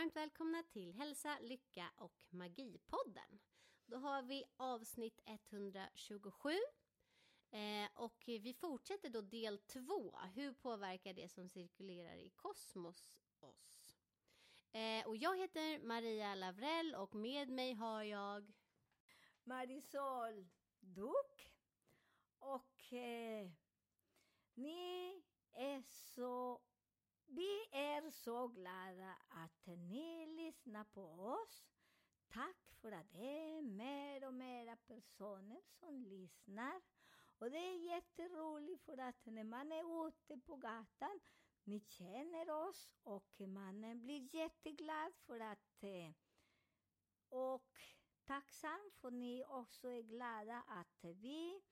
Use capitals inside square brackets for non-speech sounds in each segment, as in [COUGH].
Varmt välkomna till Hälsa, Lycka och Magipodden. Då har vi avsnitt 127 eh, och vi fortsätter då del två. Hur påverkar det som cirkulerar i kosmos oss? Eh, och jag heter Maria Lavrell och med mig har jag Marisol Duck. Och eh, ni är så... Vi är så glada att ni lyssnar på oss. Tack för att det är mer och mer personer som lyssnar. Och det är jätteroligt för att när man är ute på gatan, ni känner oss och man blir jätteglad för att eh, och tacksam för att ni också är glada att vi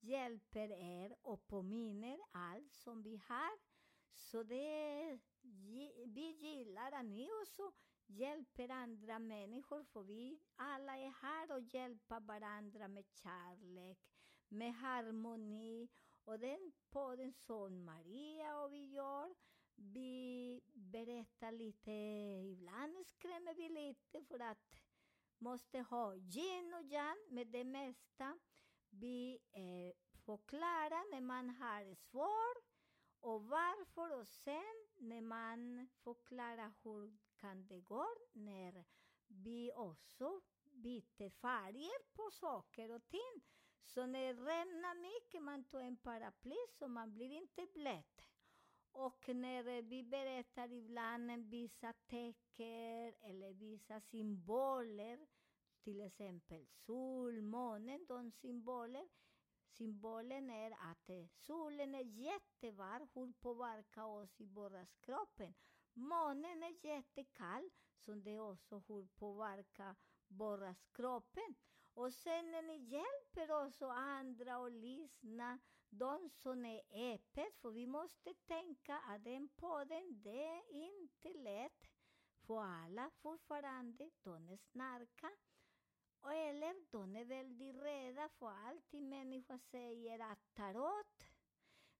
hjälper er och påminner allt som vi har. Så det, vi gillar att ni också hjälper andra människor för vi alla är här och hjälper varandra med kärlek, med harmoni och den podden som Maria och vi gör vi berättar lite, ibland skrämmer vi lite för att måste ha yin och yang med det mesta. Vi eh, förklarar när man har svårt och varför och sen när man förklarar hur kan det gå när vi också byter färger på saker och ting. Så när det regnar mycket man tar en paraply så man blir inte blöt. Och när vi berättar ibland vissa tecken eller vissa symboler, till exempel sol, månen, de symboler. Symbolen är att eh, solen är jättevarm, hur påverkar oss i vardagskroppen. Månen är jättekall, så det är också hur påverkar vardagskroppen. Och sen när ni hjälper oss och andra att lyssna, de som är öppet, för vi måste tänka att den podden, det är inte lätt för alla fortfarande. De snarkar. Och eller de är väldigt rädda för alltid människor säger att tarot,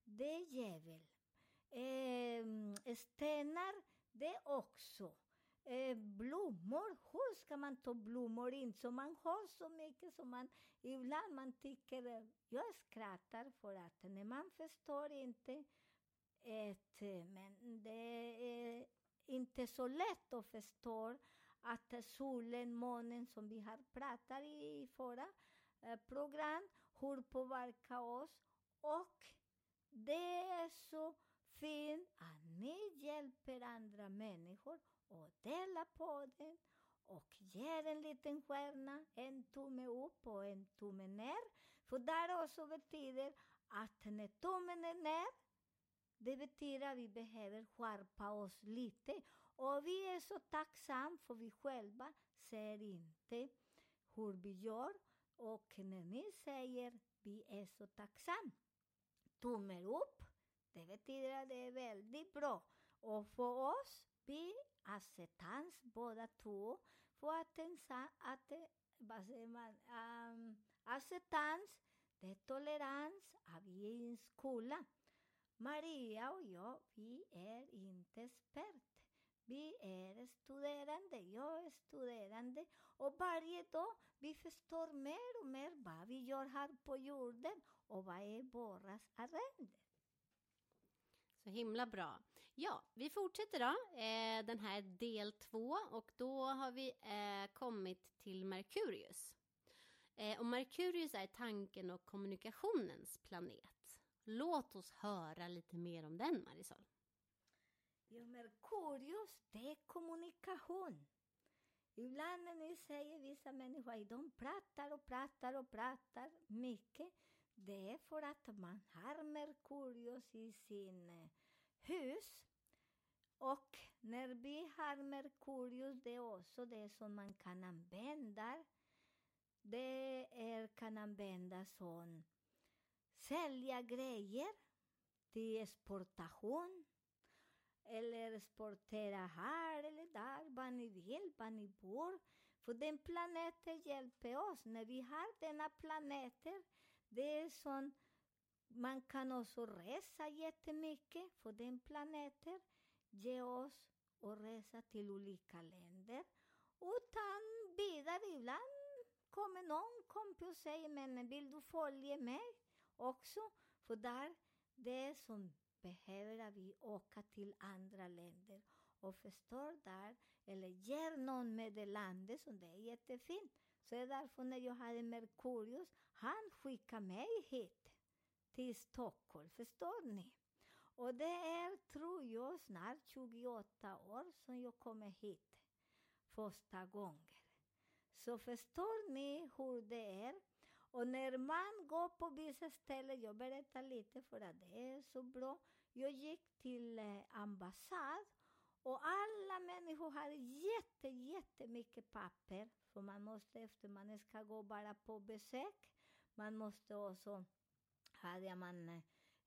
det är djävul. Eh, stenar, det är också. Eh, blommor, hur ska man ta blommor in? Så man har så mycket som man ibland man tycker, jag skrattar för att när man förstår inte ett, men det är inte så lätt att förstå att solen, månen som vi har pratat i förra eh, program, hur påverkar oss och det är så fint att ni hjälper andra människor och delar på den och ger en liten stjärna, en tumme upp och en tumme ner. För där också betyder att när tummen är ner, det betyder att vi behöver skärpa oss lite. Och vi är så tacksamma för vi själva ser inte hur vi gör. Och när ni säger vi är så tacksamma, tummen upp, det betyder att det är väldigt bra. Och för oss, vi acceptans båda två, för att, att vad säger man, um, acceptans, det är tolerans, att vi är i en skola. Maria och jag, vi är inte experter. Vi är studerande, jag är studerande och varje dag vi förstår mer och mer vad vi gör här på jorden och vad är våras arrende. Så himla bra. Ja, vi fortsätter då eh, den här del två och då har vi eh, kommit till Merkurius. Eh, och Merkurius är tanken och kommunikationens planet. Låt oss höra lite mer om den, Marisol. Jo, Merkurius, det är kommunikation. Ibland när ni säger vissa människor, de pratar och pratar och pratar mycket. Det är för att man har Merkurius i sin eh, hus. Och när vi har Merkurius, det är också det som man kan använda. Det är, kan användas som sälja grejer till exportation eller exportera här eller där, vad ni vill, var ni bor. För den planeten hjälper oss. När vi har denna planeter, det är som man kan också resa jättemycket, för den planeten ger oss att resa till olika länder. Utan vidare, ibland kommer någon kompis och säger, men vill du följa med också? För där, det är som behöver vi åka till andra länder och förstår där, eller ger någon meddelande som det är jättefint. Så det är därför när jag hade Merkurius, han skickade mig hit till Stockholm, förstår ni? Och det är, tror jag, snart 28 år som jag kommer hit första gången. Så förstår ni hur det är? Och när man går på vissa ställen, jag berättar lite för att det är så bra. Jag gick till eh, ambassad och alla människor hade jätte, jättemycket papper. För man måste, efter man ska gå bara på besök, man måste också, hade man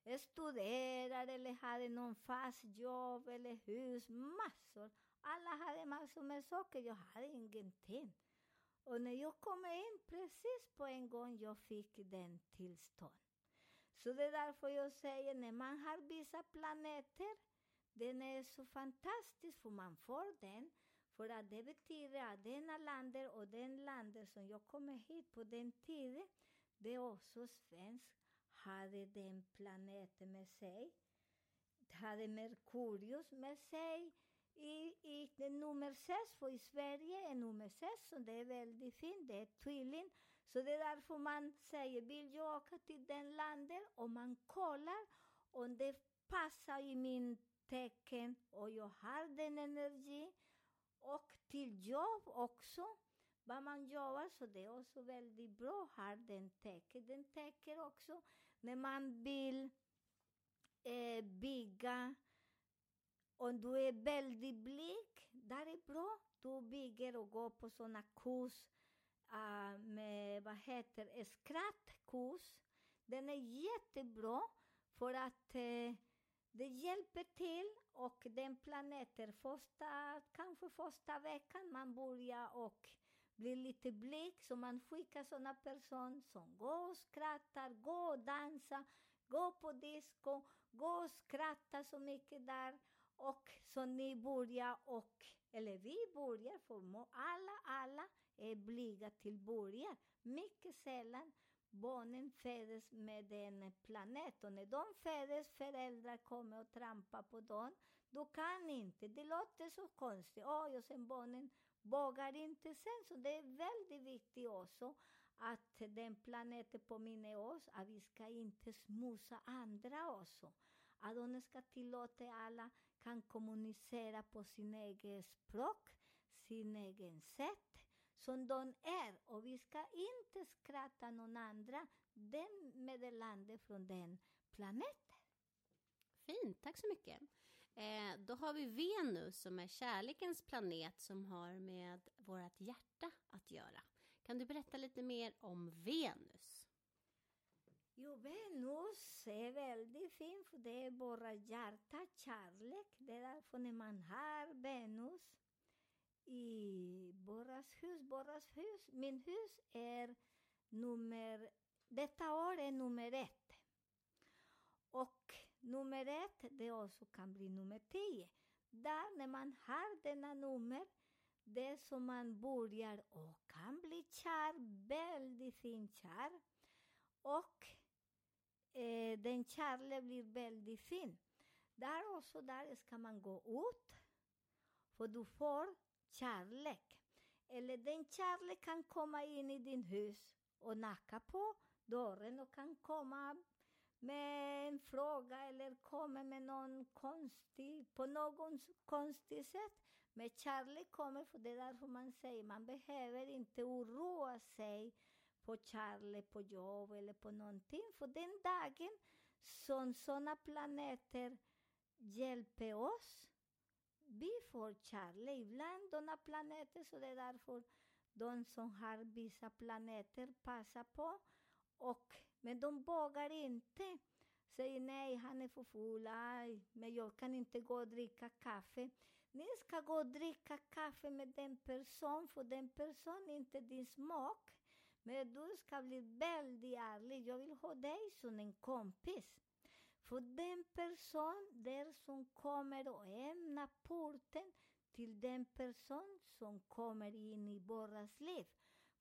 eh, studerar eller hade någon fast jobb eller hus, massor. Alla hade massor med saker, jag hade ingenting. Och när jag kom in, precis på en gång jag fick den tillstånd. Så det är därför jag säger, när man har vissa planeter, den är så fantastisk för man får den. För att det betyder att denna landet och den landet som jag kommer hit på den tiden, det är också svensk, hade den planeten med sig. Hade Merkurius med sig i, i det nummer sex, för i Sverige är nummer sex, och det är väldigt fint, det är tvilling. Så det är därför man säger, vill jag åka till den landet? Och man kollar om det passar i min tecken och jag har den energi. Och till jobb också, vad man jobbar, så det är också väldigt bra att ha den tecken. Den täcker också när man vill eh, bygga om du är väldigt blyg, där är bra. Du bygger och går på såna kurs uh, med, vad heter skrattkurs. Den är jättebra för att uh, det hjälper till och den planeten, första, kanske första veckan man börjar och blir lite blyg, så man skickar såna personer som går och skrattar, går och dansar, går på disco, går och skrattar så mycket där och så ni börjar och, eller vi börjar, för alla, alla är blyga till början. Mycket sällan barnen föds med en planet och när de föds, föräldrar kommer och trampar på dem, då kan inte. Det låter så konstigt. Oj, och sen barnen vågar inte sen. Så det är väldigt viktigt också att den planeten påminner oss att vi ska inte smusa andra också. Att de ska tillåta alla kan kommunicera på sin egen språk, sin egen sätt, som de är. Och vi ska inte skratta någon andra, den meddelande från den planeten. Fint, tack så mycket. Eh, då har vi Venus som är kärlekens planet som har med vårt hjärta att göra. Kan du berätta lite mer om Venus? Jo, Venus är väldigt fin för det är bara hjärta, kärlek. Det är därför när man har Venus i Borras hus, Borras hus, min hus är nummer, detta år är nummer ett. Och nummer ett, det också kan bli nummer tio. Där när man har denna nummer, det är som man börjar och kan bli kär, väldigt fin kär. Och eh, den Charlie blir väldigt fin. Där också där ska man gå ut, för du får kärlek. Eller den kärlek kan komma in i din hus och knacka på dörren och kan komma med en fråga eller komma med någon konstig, på något konstigt sätt. Men kärlek kommer, för det är därför man säger man behöver inte oroa sig på Charlie, på jobb eller på någonting. För den dagen som sådana planeter hjälper oss, vi får Charlie. Ibland sådana planeter, så det är därför de som har vissa planeter passar på. Och, men de vågar inte. Säger nej, han är för full, aj, men jag kan inte gå och dricka kaffe. Ni ska gå och dricka kaffe med den person, för den person är inte din smak. Men du ska bli väldigt ärlig. Jag vill ha dig som en kompis. För den person där som kommer och öppnar porten till den person som kommer in i våras liv.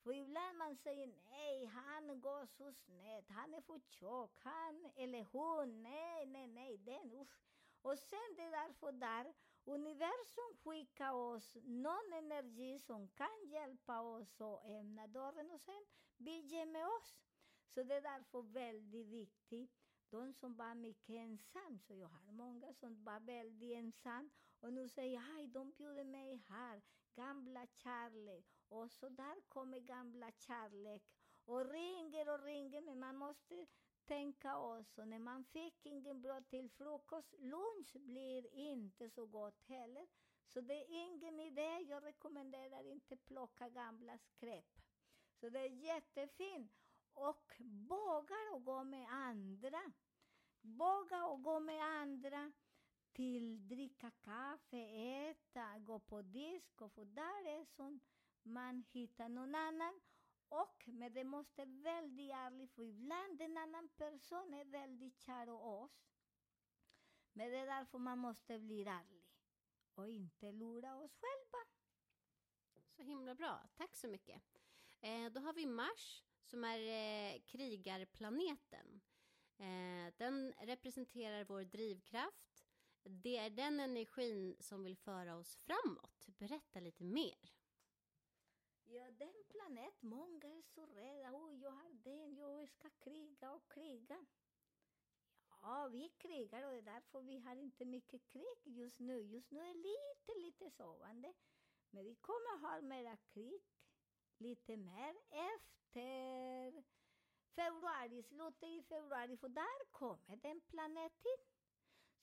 För ibland man säger nej, han går så snett, han är för tjock, han eller hon, nej, nej, nej, den, usch. Och sen det där för där universum skickar oss någon energi som kan hjälpa oss att öppna dörren och sen vi ger med oss. Så det är därför väldigt viktigt. De som var mycket ensam, så jag har många som var väldigt ensam och nu säger aj, de bjuder mig här, gamla kärlek. Och så där kommer gamla kärlek och ringer och ringer, men man måste tänka också, när man fick ingen bra till frukost, lunch blir inte så gott heller. Så det är ingen idé, jag rekommenderar inte plocka gamla skräp. Så det är jättefint. Och våga att gå med andra. Våga att gå med andra till dricka kaffe, äta, gå på disco, för där är som man hittar någon annan. Och, men det måste vara väldigt ärligt, för ibland en annan person är väldigt kär i oss. Men det är därför man måste bli ärlig och inte lura oss själva. Så himla bra. Tack så mycket. Eh, då har vi Mars som är eh, krigarplaneten. Eh, den representerar vår drivkraft. Det är den energin som vill föra oss framåt. Berätta lite mer. Ja, den planet, många är så rädda. Oj, jag har den, jag ska kriga och kriga. Ja, vi krigar och det är därför vi har inte mycket krig just nu. Just nu är lite, lite sovande. Men vi kommer ha mera krig, lite mer efter februari, slutet i februari, för där kommer den planeten.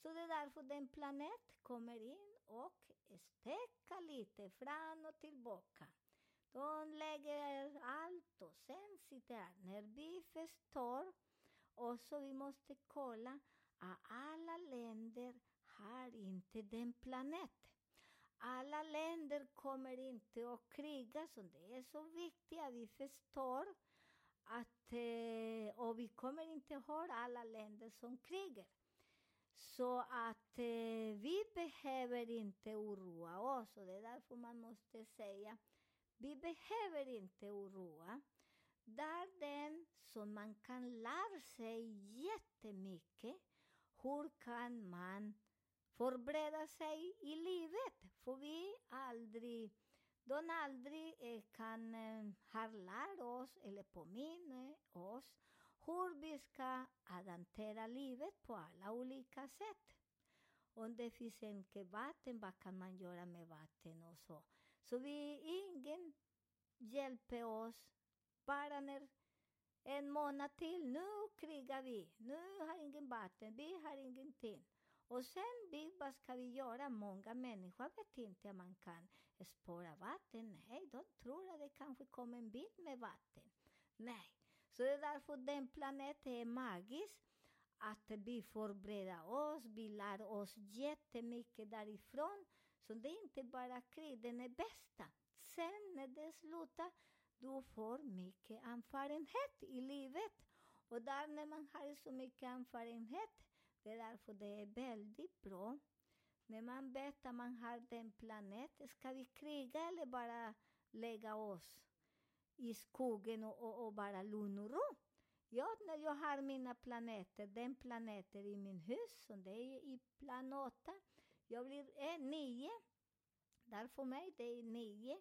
Så det är därför den planet kommer in och stekar lite fram och tillbaka. De lägger allt och sen sitter han. När vi förstår och så vi måste kolla att alla länder har inte den planet. Alla länder kommer inte att kriga, så det är så viktigt att vi förstår att eh, och vi kommer inte ha alla länder som krigar. Så att eh, vi behöver inte oroa oss och det är därför man måste säga vi behöver inte oroa. Där den som man kan lära sig jättemycket. Hur kan man förbereda sig i livet? För vi aldrig, de aldrig eh, kan eh, lärt oss eller påminna oss hur vi ska hantera livet på alla olika sätt. Om det finns en vatten, vad kan man göra med vatten och så? Så vi, ingen hjälper oss bara när en månad till, nu krigar vi, nu har ingen vatten, vi har ingenting. Och sen, vi, vad ska vi göra? Många människor vet inte att man kan spara vatten. Nej, de tror att det kanske kommer en bil med vatten. Nej, så det är därför den planeten är magisk. Att vi förbereder oss, vi lär oss jättemycket därifrån. Så det är inte bara krig, den är bästa. Sen när det slutar, du får mycket erfarenhet i livet. Och där när man har så mycket erfarenhet, det är därför det är väldigt bra. När man vet att man har den planeten, ska vi kriga eller bara lägga oss i skogen och, och, och bara lugn och ro? Ja, när jag har mina planeter, den planeten i min hus, som det är i plan 8, jag blir eh, nio. Där för mig, det är nio.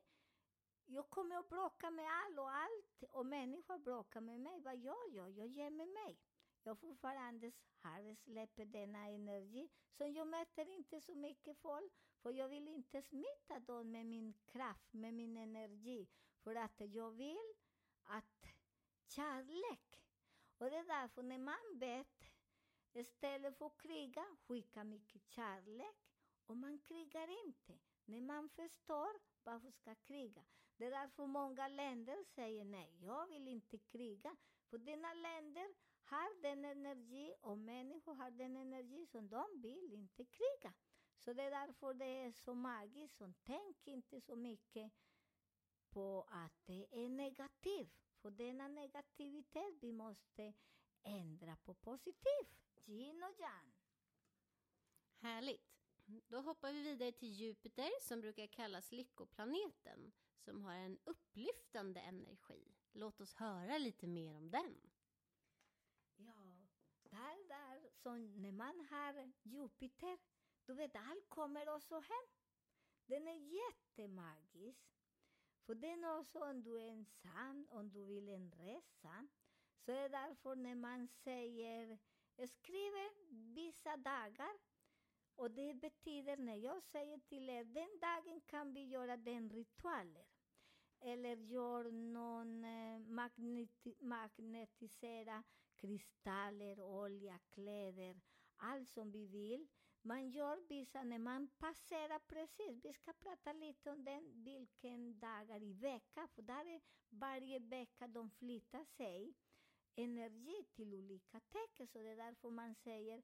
Jag kommer att bråka med all och allt och människor bråkar med mig. Vad gör jag? Jag gömmer mig. Jag fortfarande har släpper denna energi. Så jag möter inte så mycket folk. För jag vill inte smitta dem med min kraft, med min energi. För att jag vill att kärlek. Och det är därför när man vet, istället för att kriga, skicka mycket kärlek. Och man krigar inte. När man förstår, varför ska kriga? Det är därför många länder säger nej, jag vill inte kriga. För dina länder har den energi och människor har den energi som de vill inte kriga. Så det är därför det är så magiskt. Så tänk inte så mycket på att det är negativt. För denna negativitet vi måste ändra på positiv. Yin och yang. Härligt. Då hoppar vi vidare till Jupiter som brukar kallas lyckoplaneten som har en upplyftande energi. Låt oss höra lite mer om den. Ja, där, där, så när man har Jupiter, du vet, allt kommer också hem. Den är jättemagisk. För den också, om du är ensam, om du vill en resa, så är det därför när man säger, skriver vissa dagar, och det betyder när jag säger till er, den dagen kan vi göra den ritualer. Eller gör någon eh, magneti- magnetisera kristaller, olja, kläder, allt som vi vill. Man gör vissa när man passerar precis. Vi ska prata lite om den, vilken dagar i veckan, för där är varje vecka de flyttar sig energi till olika tecken. Så det är därför man säger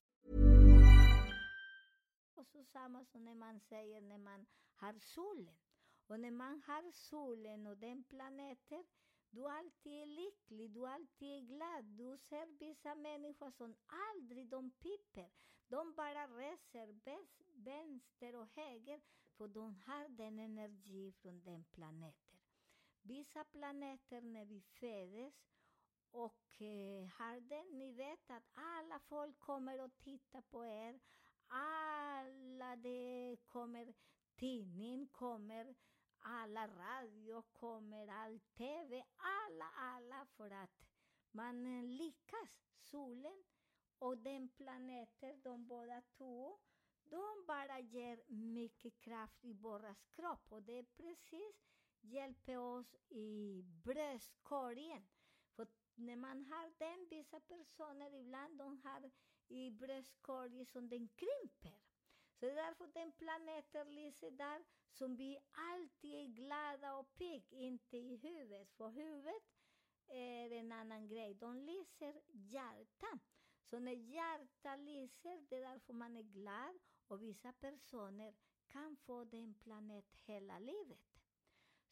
Och när man har solen och den planeten, du alltid är lycklig, du alltid är glad. Du ser vissa människor som aldrig de piper. De bara reser bäst- vänster och höger för de har den energi från den planeten. Vissa planeter när vi föds och eh, har den, ni vet att alla folk kommer och tittar på er. Alla det kommer, tidning kommer, alla radio kommer, all TV, alla, alla för att man lyckas. Solen och den planeten, de båda två, de bara ger mycket kraft i våra kropp och det är precis hjälper oss i bröstkorgen. För när man har den, vissa personer ibland de har i bröstkorgen som den krymper. Så det är därför den planeten lyser där som vi alltid är glada och pigg, inte i huvudet. För huvudet är en annan grej. De lyser hjärtan. Så när hjärtat lyser, det är därför man är glad och vissa personer kan få den planet hela livet.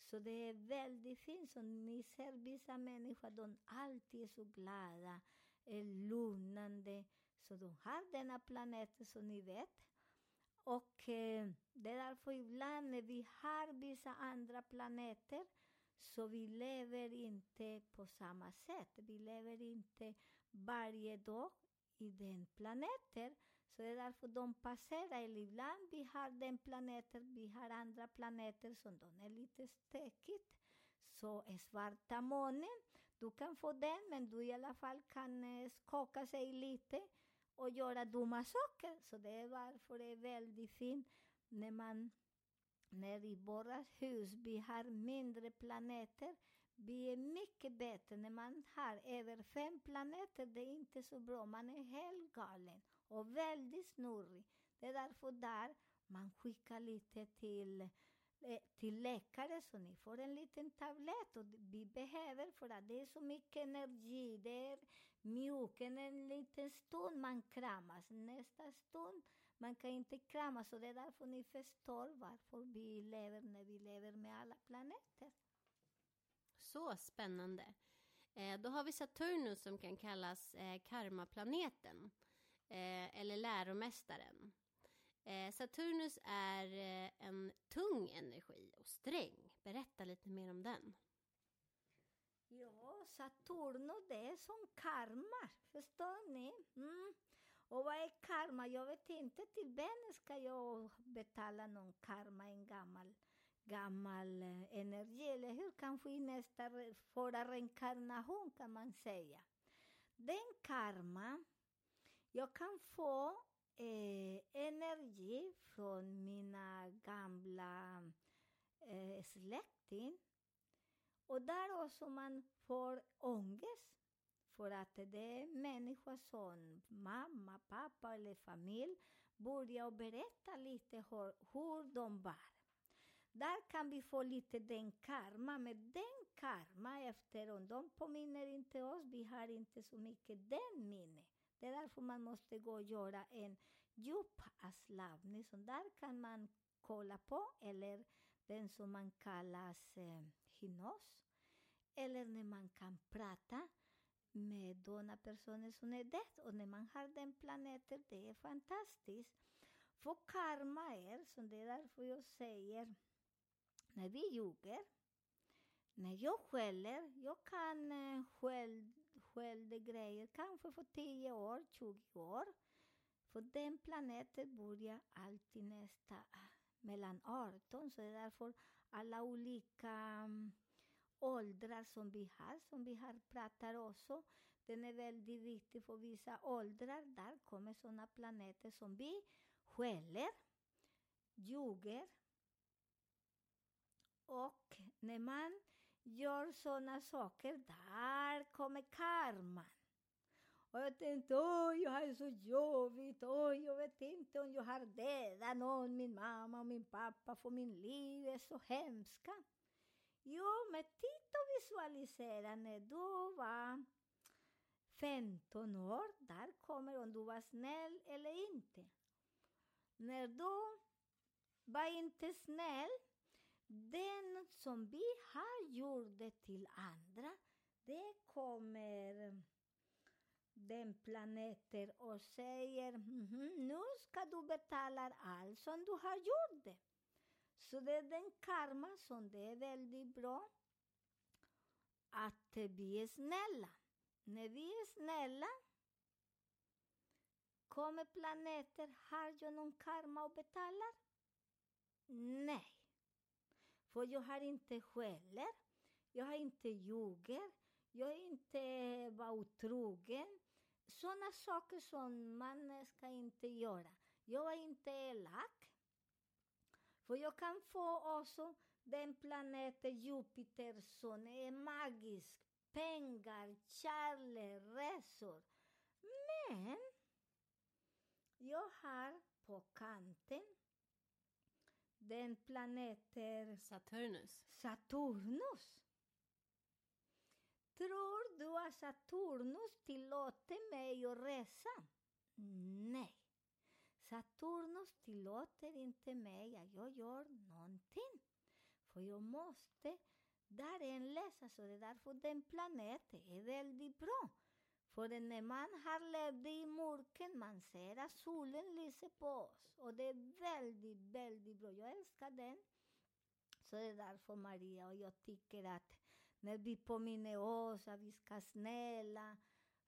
Så det är väldigt fint. Så ni ser vissa människor, de alltid är så glada, är lugnande. Så de har denna planet så ni vet. Och eh, det är därför ibland när vi har vissa andra planeter så vi lever inte på samma sätt. Vi lever inte varje dag i den planeten. Så det är därför de passerar. Eller ibland vi har den planeten, vi har andra planeter som de är lite stökigt. Så svarta månen, du kan få den men du i alla fall kan eh, skaka sig lite och göra dumma saker. Så det är varför det är väldigt fint när man när i våra hus vi har mindre planeter, Vi är mycket bättre när man har över fem planeter. Det är inte så bra. Man är helt galen och väldigt snurrig. Det är därför där man skickar lite till, eh, till läkare så ni får en liten tablett. Och vi behöver för att det är så mycket energi. Det är mjuken en liten stund man kramas. Nästa stund man kan inte kramas. Och det är därför ni förstår varför vi lever när vi lever med alla planeter. Så spännande. Eh, då har vi Saturnus som kan kallas eh, karmaplaneten. Eh, eller läromästaren. Eh, Saturnus är eh, en tung energi och sträng. Berätta lite mer om den. Ja, Saturno det är som karma, förstår ni? Mm. Och vad är karma? Jag vet inte, till vem ska jag betala någon karma, en gammal, gammal eh, energi, eller hur? Kanske i nästa förra reinkarnation kan man säga. Den karma, jag kan få eh, energi från mina gamla eh, släkting och där också man får ångest. För att det är människor som mamma, pappa eller familj börjar berätta lite hur, hur de var. Där kan vi få lite den karma, men den karma eftersom de påminner inte oss, vi har inte så mycket den minne. Det är därför man måste gå och göra en djup avslappning. Så där kan man kolla på, eller den som man kallas eh, hypnos. Eller när man kan prata med sådana personer som är död Och när man har den planeten, det är fantastiskt. För karma är, som det är därför jag säger, när vi ljuger, när jag skäller, jag kan skäll, eh, skälla grejer kanske för 10 år, 20 år. För den planeten börjar alltid nästa ah, mellan 18, så det är därför alla olika mm, åldrar som vi har, som vi har pratat också. Den är väldigt viktig för vissa åldrar. Där kommer sådana planeter som vi skäller, ljuger. Och när man gör sådana saker, där kommer karman. Och jag tänkte, oj, jag har det så jobbigt, oj, jag vet inte om jag har dödat någon, min mamma och min pappa, för min liv. Är så hemska. Jo, men titta och visualisera när du var 15 år, där kommer om du var snäll eller inte. När du var inte snäll, den som vi har gjort det till andra, det kommer den planeten och säger "Mhm, nu ska du betala allt som du har gjort det. Så det är den karma som det är väldigt bra att vi är snälla. När vi är snälla kommer planeter, har jag någon karma och betalar? Nej. För jag har inte skäller, jag har inte ljuger, jag har inte eh, varit otrogen. Sådana saker som man ska inte göra. Jag är inte elak. För jag kan få också den planeten Jupiter som är magisk. Pengar, kärlek, resor. Men jag har på kanten den planeten Saturnus. Saturnus. Tror du att Saturnus tillåter mig att resa? Nej. Saturnus tillåter inte mig att jag gör någonting. För jag måste, där är en läsa, så det är därför den planeten är väldigt bra. För när man har levt i mörker, man ser att solen lyser på oss. Och det är väldigt, väldigt bra. Jag älskar den. Så det är därför Maria och jag tycker att när vi påminner oss att vi ska snälla,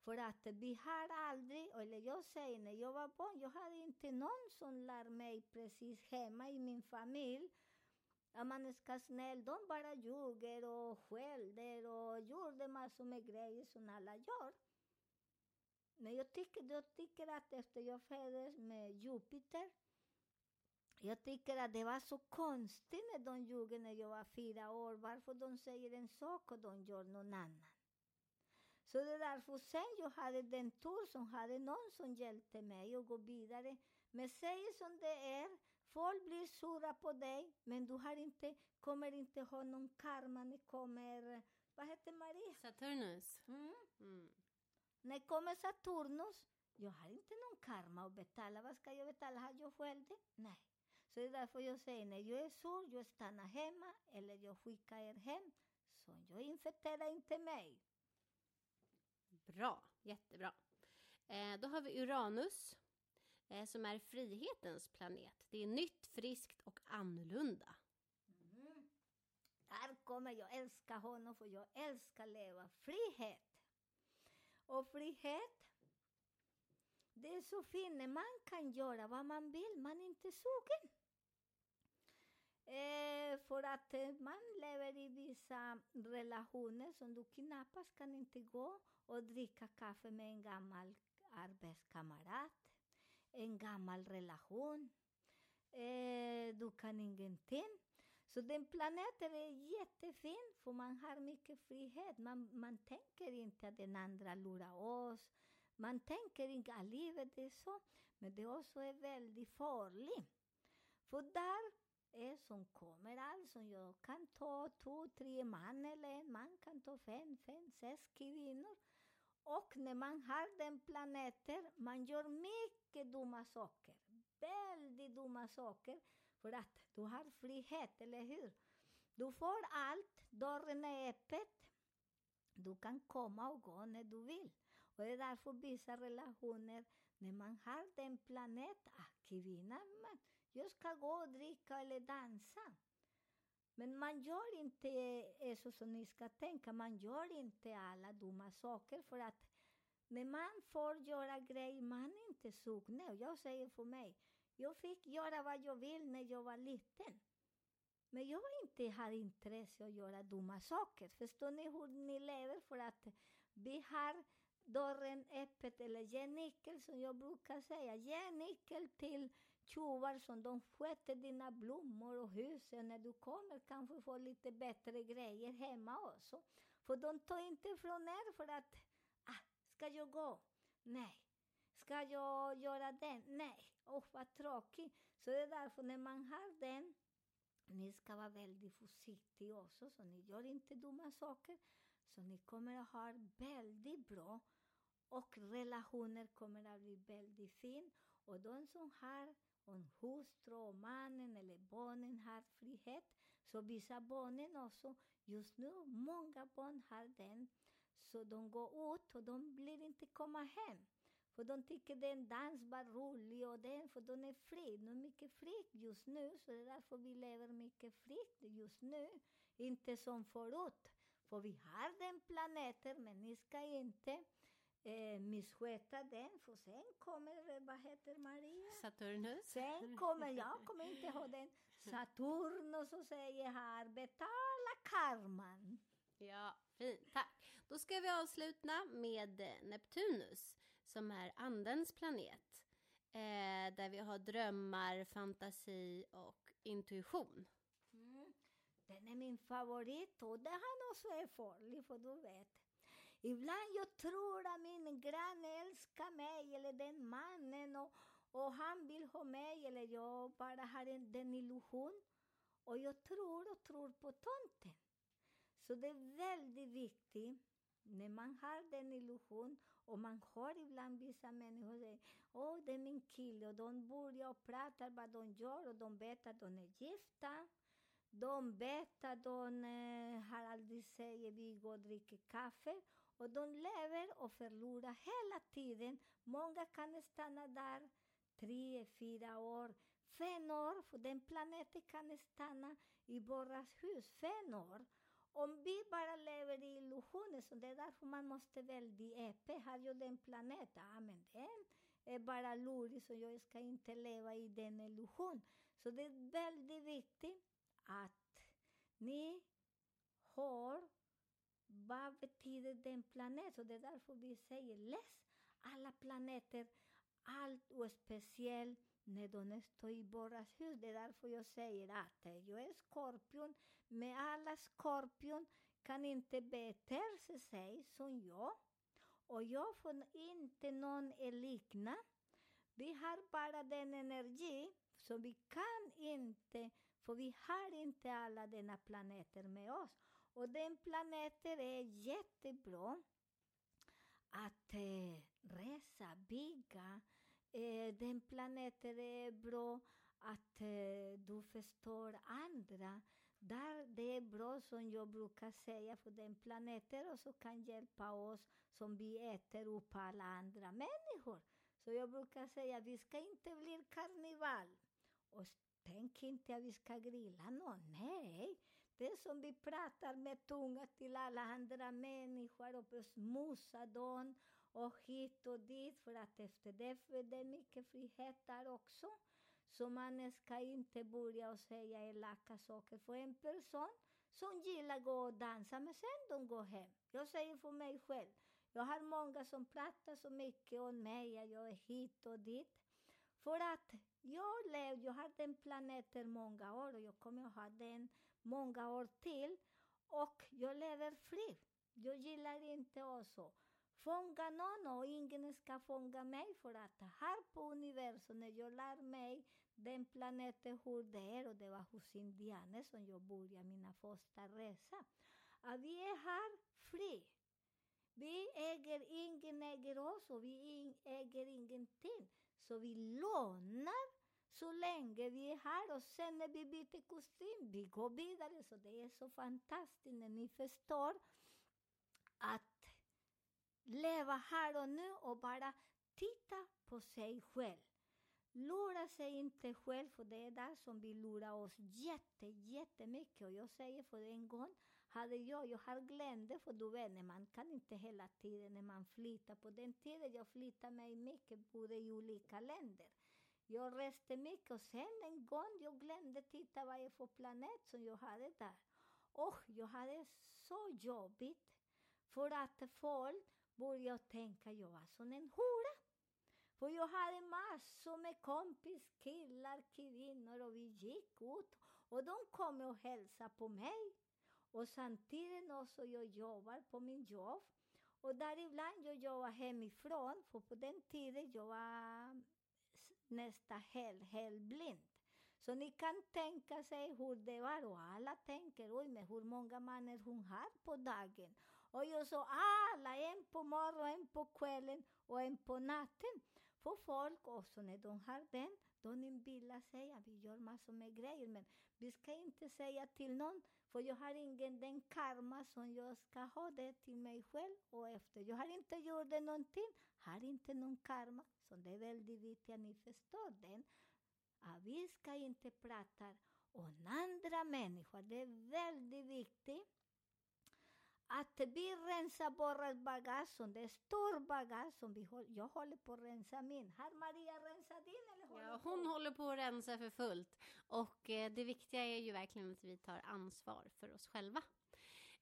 för att vi har aldrig, eller jag säger när jag var barn, jag hade inte någon som lär mig precis hemma i min familj att man ska snäll. De bara ljuger och skäller och gjorde massor med grejer som alla gör. Men jag tycker, jag tycker att efter jag föddes med Jupiter, jag tycker att det var så konstigt när de gjorde när jag var fyra år. Varför de säger en sak och de gör någon annan. Så det är därför sen jag hade den tur som hade någon som hjälpte mig att gå vidare. Men säg som det är, folk blir sura på dig, men du har inte, kommer inte ha någon karma, ni kommer, vad heter Maria? Saturnus. Mm. Mm. När kommer Saturnus? Jag har inte någon karma att betala. Vad ska jag betala? Har jag själv det? Nej. Så det är därför jag säger när jag är sur, jag stannar hemma eller jag skickar er hem. Så jag infekterar inte mig. Bra, jättebra. Eh, då har vi Uranus eh, som är frihetens planet. Det är nytt, friskt och annorlunda. Mm. Där kommer jag älska honom för jag älskar leva frihet. Och frihet, det är så fint när man kan göra vad man vill, man är inte sugen. Eh, för eh, att man lever i vissa relationer som du knappast kan inte gå och dricka kaffe med en gammal arbetskamrat, en gammal relation. Eh, du kan ingenting. Så den planeten är jättefin för man har mycket frihet. Man, man tänker inte att den andra lurar oss. Man tänker inte att livet är så. Men det också är e väldigt farligt. För där är som kommer alltså, jag kan ta två, tre man eller en man kan ta fem, fem, sex kvinnor. Och när man har den planeten, man gör mycket dumma saker. Väldigt dumma saker. För att du har frihet, eller hur? Du får allt, dörren är öppet. Du kan komma och gå när du vill. Och det är därför vissa relationer, när man har den planeten, ah, kvinnan, man, jag ska gå och dricka eller dansa. Men man gör inte så som ni ska tänka, man gör inte alla dumma saker för att när man får göra grejer man är inte sugen. Och jag säger för mig, jag fick göra vad jag vill när jag var liten. Men jag inte har intresse att göra dumma saker. Förstår ni hur ni lever? För att vi har dörren öppet, eller ge nyckel som jag brukar säga. Ge nyckel till tjuvar som de sköter dina blommor och husen. När du kommer kanske få lite bättre grejer hemma också. För de tar inte från er för att, ah, ska jag gå? Nej. Ska jag göra den? Nej. Åh, vad tråkigt. Så det är därför när man har den, ni ska vara väldigt försiktiga också, så ni gör inte dumma saker. Så ni kommer att ha väldigt bra och relationer kommer att bli väldigt fin. Och de som har om hustru och mannen eller barnen har frihet, så vissa barnen också, just nu, många barn har den, så de går ut och de vill inte komma hem. För de tycker den dans var rolig och den, för de är fri. De är mycket fri just nu, så det är därför vi lever mycket fritt just nu. Inte som förut. För vi har den planeten, men ni ska inte eh, missköta den, för sen kommer, vad heter Maria? Saturnus. Sen kommer, jag kommer inte ha den, [LAUGHS] Saturnus och säger här, betala karman. Ja, fint. Tack. Då ska vi avsluta med eh, Neptunus som är andens planet. Eh, där vi har drömmar, fantasi och intuition. Mm. Den är min favorit och det han också är farlig, för du vet. Ibland jag tror att min granne älskar mig eller den mannen och, och han vill ha mig eller jag bara har en, den illusion. Och jag tror och tror på tomten. Så det är väldigt viktigt när man har den illusion och man hör ibland vissa människor säga åh, det är min kille och de börjar och pratar vad de gör och de vet att de är gifta. De vet att de eh, har aldrig säger vi går och dricker kaffe och de lever och förlorar hela tiden. Många kan stanna där tre, fyra år, fem år, för den planeten kan stanna i våra hus, fem år. Om vi bara lever i illusioner, så det är därför man måste väldigt öppet. Har jag den planeten? Ja, men den är bara lurig, så jag ska inte leva i den illusion. Så det är väldigt viktigt att ni har vad betyder den planet? Och det är därför vi säger läs alla planeter, allt och speciellt när de står i våras hus. Det är därför jag säger att jag är skorpion, men alla skorpion kan inte bete sig som jag. Och jag får inte någon likna. Vi har bara den energi, så vi kan inte, för vi har inte alla denna planeter med oss. Och den planeten är jättebra att eh, resa, bygga. Eh, den planeten är bra att eh, du förstår andra. Där det är bra som jag brukar säga, för den planeten också kan hjälpa oss som vi äter upp alla andra människor. Så jag brukar säga, vi ska inte bli karneval. Och tänk inte att vi ska grilla någon, nej. Det är som vi pratar med tunga till alla andra människor och smusa dem och hit och dit för att efter det för det är mycket frihet där också. Så man ska inte börja och säga elaka saker för en person som gillar att gå och dansa men sen de går hem. Jag säger för mig själv, jag har många som pratar så mycket om mig, att jag är hit och dit. För att jag levde, jag har den planeten många år och jag kommer att ha den många år till. Och jag lever fri. Jag gillar inte också fånga någon och ingen ska fånga mig för att här på universum, när jag lär mig den planeten hur det är och det var hos indianer som jag började mina första resa. Att vi är här fri. Vi äger, ingen äger oss och vi äger ingenting. Så vi lånar så länge vi är här och sen när vi byter kostym, vi går vidare. Så det är så fantastiskt när ni förstår att leva här och nu och bara titta på sig själv. Lura sig inte själv, för det är där som vi lurar oss jätte, jättemycket. Och jag säger för en gång, hade jag, jag har glömt det, för du vet, man kan inte hela tiden när man flyttar. På den tiden jag flyttade mig mycket, bodde i olika länder. Jag reste mycket och sen en gång jag glömde titta vad det var för planet som jag hade där. Och jag hade så jobbigt för att folk började tänka jag var som en hora. För jag hade massor med kompis, killar, kvinnor och vi gick ut och de kom och hälsade på mig. Och samtidigt också jag jobbar på min jobb. Och där ibland jag jobbar hemifrån, för på den tiden jag var nästa helg, helt blind. Så ni kan tänka sig hur det var och alla tänker, oj men hur många mannen hon har på dagen. Och jag sa alla, en på morgonen, en på kvällen och en på natten. För folk också när de har den, de inbillar sig att vi gör massor med grejer. Men vi ska inte säga till någon, för jag har ingen den karma som jag ska ha det till mig själv och efter. Jag har inte gjort det någonting, har inte någon karma. Så det är väldigt viktigt att ni förstår den. Att vi ska inte prata om andra människor. Det är väldigt viktigt att vi rensar vårt bagage, det är stor bagage som vi håller, jag håller på att rensa min. Har Maria rensat din eller håller Ja, på? hon håller på att rensa för fullt. Och eh, det viktiga är ju verkligen att vi tar ansvar för oss själva.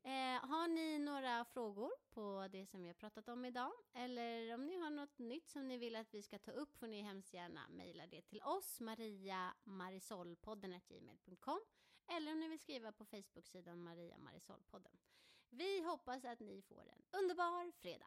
Eh, har ni några frågor på det som vi har pratat om idag? Eller om ni har något nytt som ni vill att vi ska ta upp får ni hemskt gärna mejla det till oss, mariamarisolpodden.gmail.com eller om ni vill skriva på Facebook-sidan Maria Marisolpodden. Vi hoppas att ni får en underbar fredag!